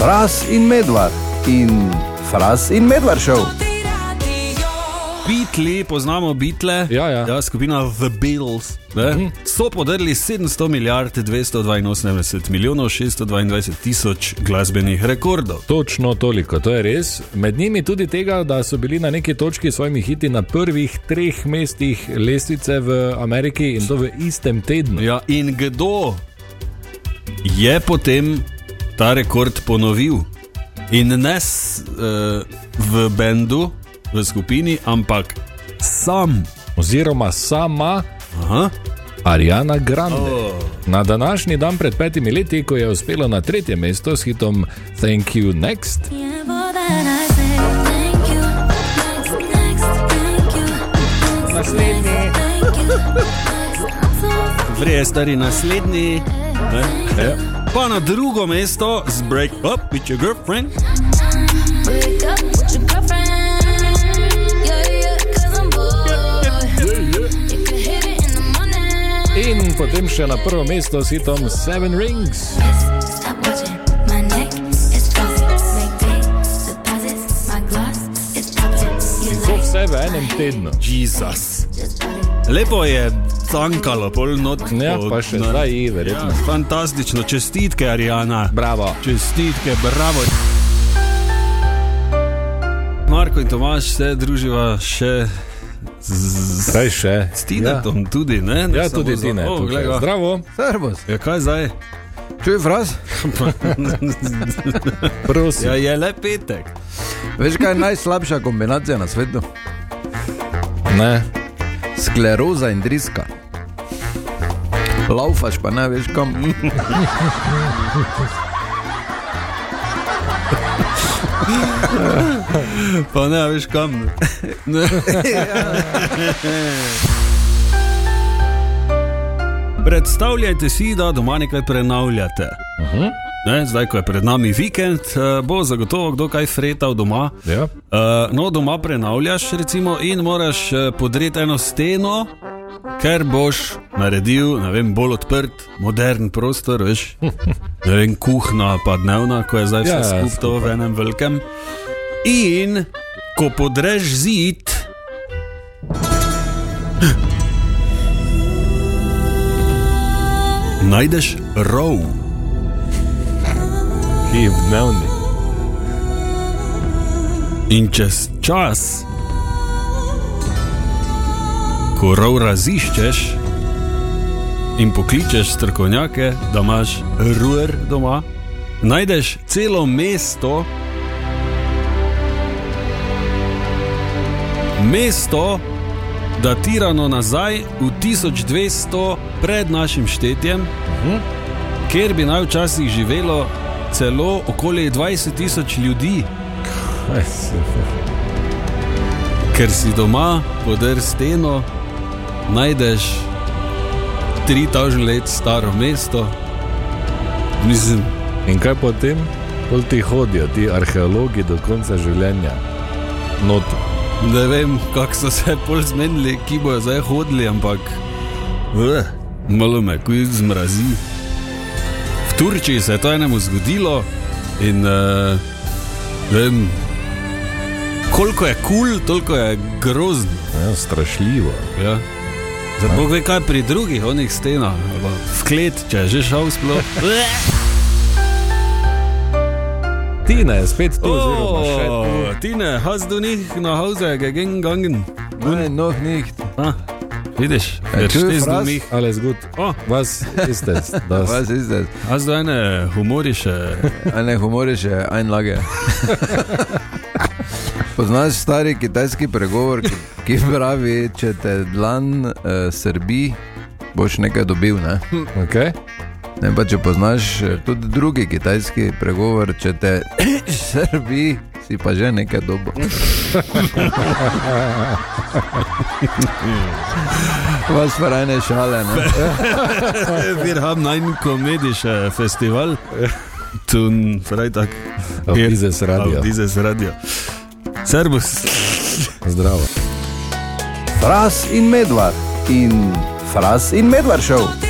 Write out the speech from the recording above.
Fras in medvard in Fras in medvard šel. Beatli, poznamo Beatle, Ja, ja. ja skupina The Beatles. Ne? So podrli 700 milijard 282 milijonov 622 tisoč glasbenih rekordov. Točno toliko, to je res. Med njimi tudi tega, da so bili na neki točki s svojimi hiti na prvih treh mestih lestvice v Ameriki in to v istem tednu. Ja, in kdo je potem ta rekord ponovil? In ne s, uh, v bendu, v skupini, ampak sam. Oziroma sama Aha. Ariana Grande. Oh. Na današnji dan pred petimi leti, ko je uspela na tretje mesto s hitom Thank You Next, Vrej, stari naslednji. Ne? Ja. Pa na drugo mesto z Break Up with Your Girlfriend. in potem še na prvo mesto s hitom Seven Rings. In to vse v enem tednu. Jezus. Lepo je cankalo, pol not. Ja, po- pa še na- zdaj ji, verjetno. Ja, fantastično, čestitke, Arijana. Bravo. Čestitke, bravo. Marko in Tomaš se druživa še z, Kaj še? s Tinetom, ja. tudi ne? ne Ja, tudi z- ti ne. O, glej ga. Zdravo. Servus, Ja, kaj zdaj? čuj fras. Prosim. Ja, je le petek. Veš kaj je najslabša kombinacija na svetu? Ne. Skleroza in driska. Laufaš pa ne veš kam. Pa ne veš kam. Predstavljajte si, da doma nekaj prenavljate. Ne, zdaj, ko je pred nami vikend, eh, bo zagotovo kdo kaj fretal doma. Ja. Uh, no, doma prenavljaš, recimo, in moraš uh, podreti eno steno, ker boš naredil vem, bolj odprt, modern prostor, veš, ne vem, kuhna, pa dnevna, ko je zdaj vse Ja, ja, skupaj to v enem velikem. In ko podreš zid, najdeš rov. Ki je v dnevni. In čez čas, ko rov raziščeš in pokličeš strokovnjake, da imaš ruer doma, najdeš celo mesto, mesto, datirano nazaj v 1200 pred našim štetjem, kjer bi naj včasih živelo celo okoli 20 tisoč ljudi. Aj, super. Ker si doma podr steno, najdeš 3000 let staro mesto. Mislim, In kaj potem? Pol ti hodijo ti arheologi do konca življenja. Not. ne vem, kako so se pol zmenili, ki bojo zdaj hodili, ampak uh, malo me kuj zmrazi. V Turčiji se je to enemu zgodilo in uh, vem, koliko je kul, cool, toliko je grozno. Ja, strašljivo. Ja. Zdaj, Bog ve, kaj pri drugih onih stenah, v klet, če je že šel sploh. Tina je spet tu, tu. Oh, Tine, hast du nicht nach Hause gegangen? Ne, noh, nicht. Ah, vidiš, čuj, verstehst du Fras? mich? Alles gut. Oh, Was ist es? Das? Was ist das? hast du eine humorische... Eine humorische Einlage. Poznaš stari kitajski pregovor, ki, ki pravi, če te dlan uh, srbi, boš nekaj dobil. Ne? Okay. Ne, pa če poznaš eh, tudi drugi kitajski pregovor, če te srbi, si pa že nekaj dobo. Vas pa rajne šale. Ne? Wir haben einen komedischen Festival. Zum Freitag. Auf dieses Radio. Auf dieses Radio. Servus. Zdravo. Fras in medvard in Fras in medvard šel.